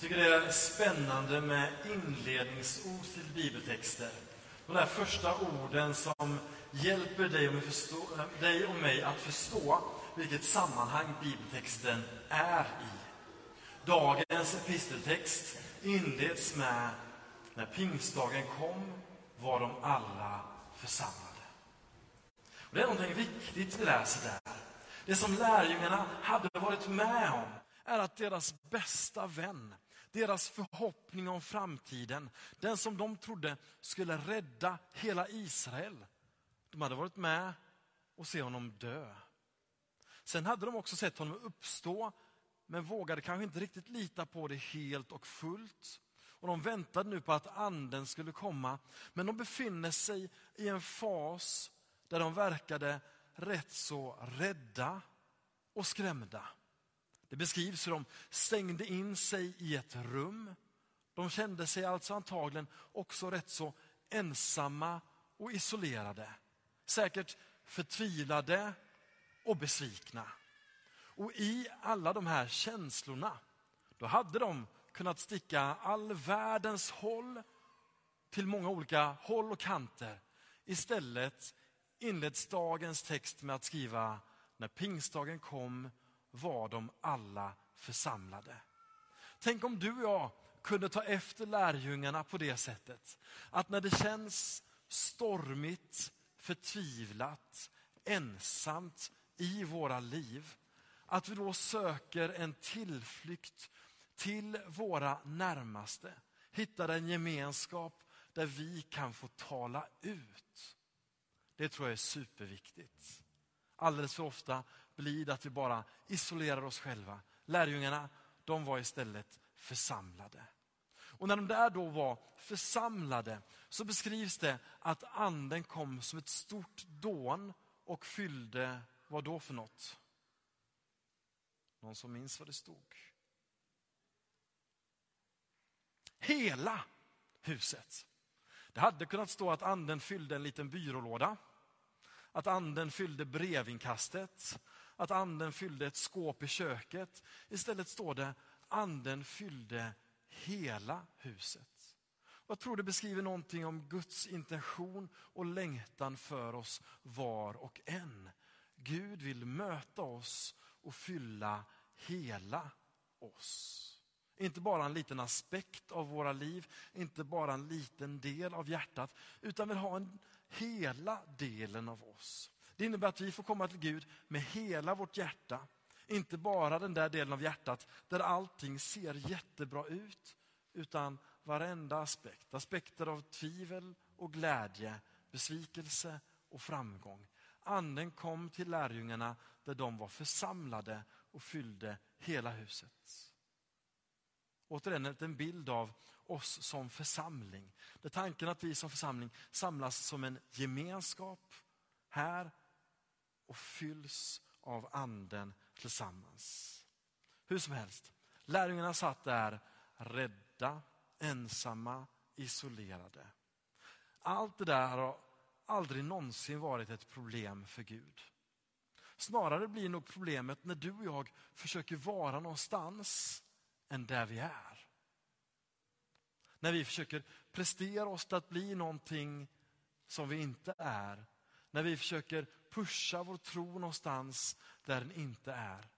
Jag tycker det är spännande med inledningsord till bibeltexter. De där första orden som hjälper dig och, mig förstå, dig och mig att förstå vilket sammanhang bibeltexten är i. Dagens episteltext inleds med När pingstdagen kom var de alla församlade. Och det är någonting viktigt vi läser där. Det som lärjungarna hade varit med om är att deras bästa vän, deras förhoppning om framtiden, den som de trodde skulle rädda hela Israel, de hade varit med och se honom dö. Sen hade de också sett honom uppstå, men vågade kanske inte riktigt lita på det helt och fullt. Och De väntade nu på att anden skulle komma, men de befinner sig i en fas där de verkade rätt så rädda och skrämda. Det beskrivs hur de stängde in sig i ett rum. De kände sig alltså antagligen också rätt så ensamma och isolerade. Säkert förtvivlade och besvikna. Och i alla de här känslorna, då hade de kunnat sticka all världens håll till många olika håll och kanter. Istället inleds dagens text med att skriva när pingstdagen kom var de alla församlade. Tänk om du och jag kunde ta efter lärjungarna på det sättet. Att när det känns stormigt, förtvivlat, ensamt i våra liv, att vi då söker en tillflykt till våra närmaste. Hittar en gemenskap där vi kan få tala ut. Det tror jag är superviktigt. Alldeles för ofta blir det att vi bara isolerar oss själva. Lärjungarna, de var istället församlade. Och när de där då var församlade så beskrivs det att anden kom som ett stort dån och fyllde, vad då för något? Någon som minns vad det stod? Hela huset. Det hade kunnat stå att anden fyllde en liten byrålåda. Att anden fyllde brevinkastet. Att anden fyllde ett skåp i köket. Istället står det anden fyllde hela huset. Jag tror det beskriver någonting om Guds intention och längtan för oss var och en. Gud vill möta oss och fylla hela oss. Inte bara en liten aspekt av våra liv, inte bara en liten del av hjärtat, utan vill ha en hela delen av oss. Det innebär att vi får komma till Gud med hela vårt hjärta. Inte bara den där delen av hjärtat där allting ser jättebra ut, utan varenda aspekt. Aspekter av tvivel och glädje, besvikelse och framgång. Anden kom till lärjungarna där de var församlade och fyllde hela huset. Återigen en bild av oss som församling. Det är tanken att vi som församling samlas som en gemenskap här och fylls av anden tillsammans. Hur som helst, lärjungarna satt där rädda, ensamma, isolerade. Allt det där har aldrig någonsin varit ett problem för Gud. Snarare blir nog problemet när du och jag försöker vara någonstans än där vi är. När vi försöker prestera oss till att bli någonting som vi inte är. När vi försöker pusha vår tro någonstans där den inte är.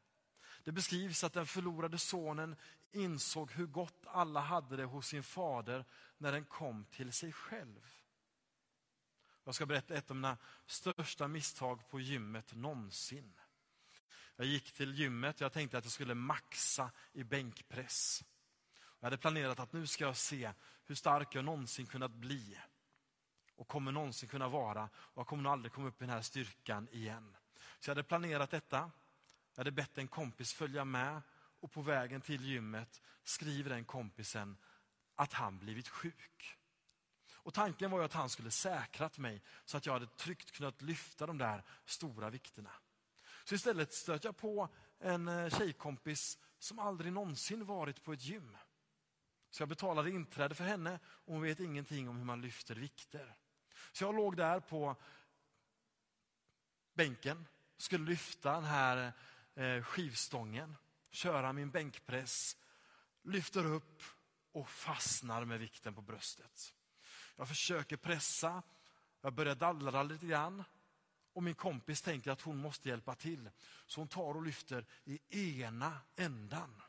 Det beskrivs att den förlorade sonen insåg hur gott alla hade det hos sin fader när den kom till sig själv. Jag ska berätta ett av mina största misstag på gymmet någonsin. Jag gick till gymmet och jag tänkte att jag skulle maxa i bänkpress. Jag hade planerat att nu ska jag se hur stark jag någonsin kunnat bli. Och kommer någonsin kunna vara. Och jag kommer nog aldrig komma upp i den här styrkan igen. Så jag hade planerat detta. Jag hade bett en kompis följa med. Och på vägen till gymmet skriver den kompisen att han blivit sjuk. Och Tanken var ju att han skulle säkrat mig så att jag hade tryggt kunnat lyfta de där stora vikterna. Så istället stöter jag på en eh, tjejkompis som aldrig någonsin varit på ett gym. Så jag betalade inträde för henne och hon vet ingenting om hur man lyfter vikter. Så jag låg där på bänken, skulle lyfta den här eh, skivstången, köra min bänkpress. lyfter upp och fastnar med vikten på bröstet. Jag försöker pressa, jag börjar dallra lite grann och min kompis tänker att hon måste hjälpa till. Så hon tar och lyfter i ena ändan.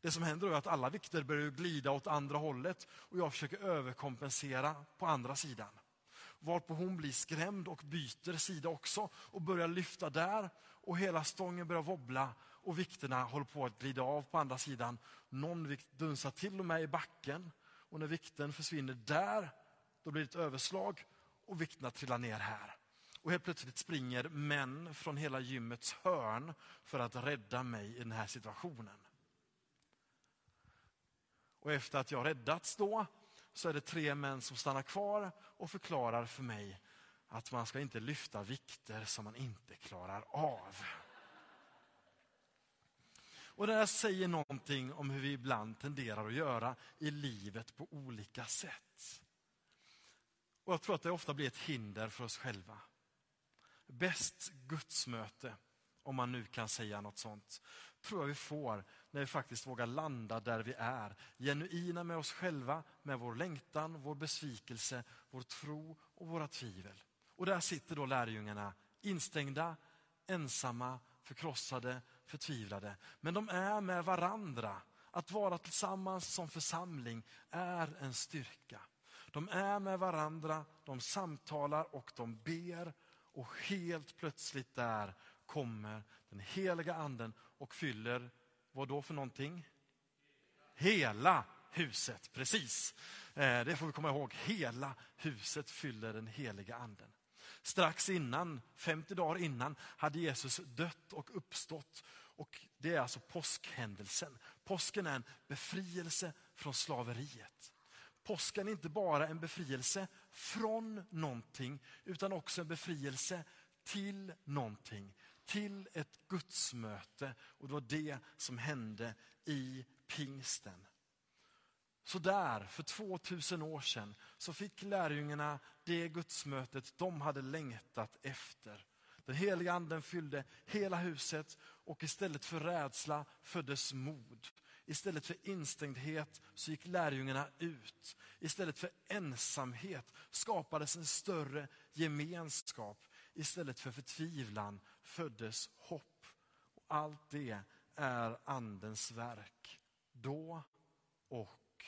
Det som händer är att alla vikter börjar glida åt andra hållet och jag försöker överkompensera på andra sidan. Varpå hon blir skrämd och byter sida också och börjar lyfta där och hela stången börjar wobbla och vikterna håller på att glida av på andra sidan. Någon vikt dunsar till och med i backen och när vikten försvinner där, då blir det ett överslag och vikterna trillar ner här. Och helt plötsligt springer män från hela gymmets hörn för att rädda mig i den här situationen. Och efter att jag räddats då, så är det tre män som stannar kvar och förklarar för mig att man ska inte lyfta vikter som man inte klarar av. Och det här säger någonting om hur vi ibland tenderar att göra i livet på olika sätt. Och Jag tror att det ofta blir ett hinder för oss själva. Bäst gudsmöte, om man nu kan säga något sånt, tror jag vi får när vi faktiskt vågar landa där vi är. Genuina med oss själva, med vår längtan, vår besvikelse, vår tro och våra tvivel. Och där sitter då lärjungarna instängda, ensamma, förkrossade, förtvivlade. Men de är med varandra. Att vara tillsammans som församling är en styrka. De är med varandra, de samtalar och de ber och helt plötsligt där kommer den heliga anden och fyller, vad då för någonting? Hela huset, precis. Eh, det får vi komma ihåg. Hela huset fyller den heliga anden. Strax innan, 50 dagar innan, hade Jesus dött och uppstått. Och Det är alltså påskhändelsen. Påsken är en befrielse från slaveriet. Påsken är inte bara en befrielse från någonting, utan också en befrielse till någonting. Till ett gudsmöte. Och det var det som hände i pingsten. Så där, för 2000 år sedan, så fick lärjungarna det gudsmötet de hade längtat efter. Den heliga anden fyllde hela huset och istället för rädsla föddes mod. Istället för instängdhet så gick lärjungarna ut. Istället för ensamhet skapades en större gemenskap. Istället för förtvivlan föddes hopp. Och allt det är Andens verk. Då och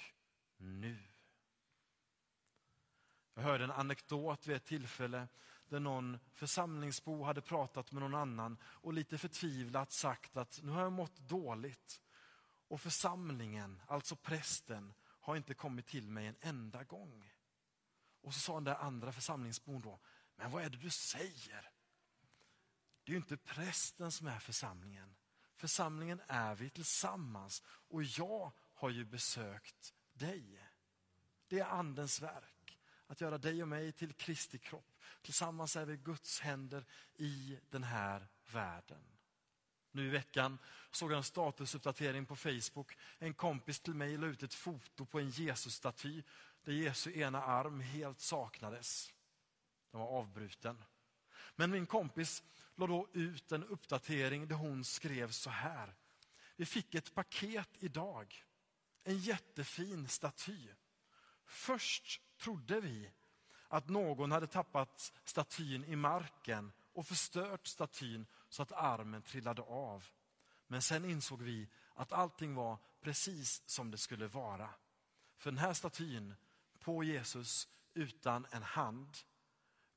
nu. Jag hörde en anekdot vid ett tillfälle där någon församlingsbo hade pratat med någon annan och lite förtvivlat sagt att nu har jag mått dåligt. Och församlingen, alltså prästen, har inte kommit till mig en enda gång. Och så sa den där andra församlingsbon då, men vad är det du säger? Det är ju inte prästen som är församlingen. Församlingen är vi tillsammans och jag har ju besökt dig. Det är andens verk, att göra dig och mig till Kristi kropp. Tillsammans är vi Guds händer i den här världen. Nu i veckan såg jag en statusuppdatering på Facebook. En kompis till mig la ut ett foto på en Jesusstaty där Jesu ena arm helt saknades. Den var avbruten. Men min kompis la då ut en uppdatering där hon skrev så här. Vi fick ett paket idag. En jättefin staty. Först trodde vi att någon hade tappat statyn i marken och förstört statyn så att armen trillade av. Men sen insåg vi att allting var precis som det skulle vara. För den här statyn på Jesus utan en hand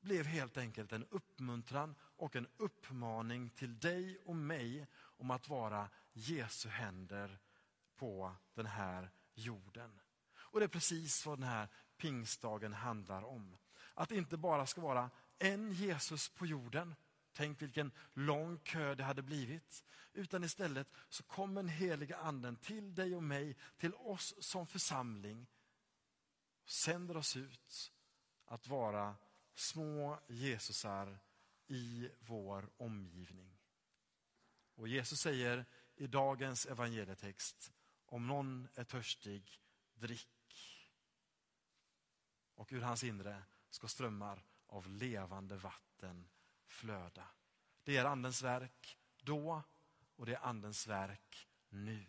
blev helt enkelt en uppmuntran och en uppmaning till dig och mig om att vara Jesu händer på den här jorden. Och det är precis vad den här pingstdagen handlar om. Att det inte bara ska vara en Jesus på jorden, tänk vilken lång kö det hade blivit. Utan istället så kommer den heliga anden till dig och mig, till oss som församling. Sänder oss ut att vara små Jesusar i vår omgivning. Och Jesus säger i dagens evangelietext, om någon är törstig, drick. Och ur hans inre ska strömmar av levande vatten flöda. Det är Andens verk då och det är Andens verk nu.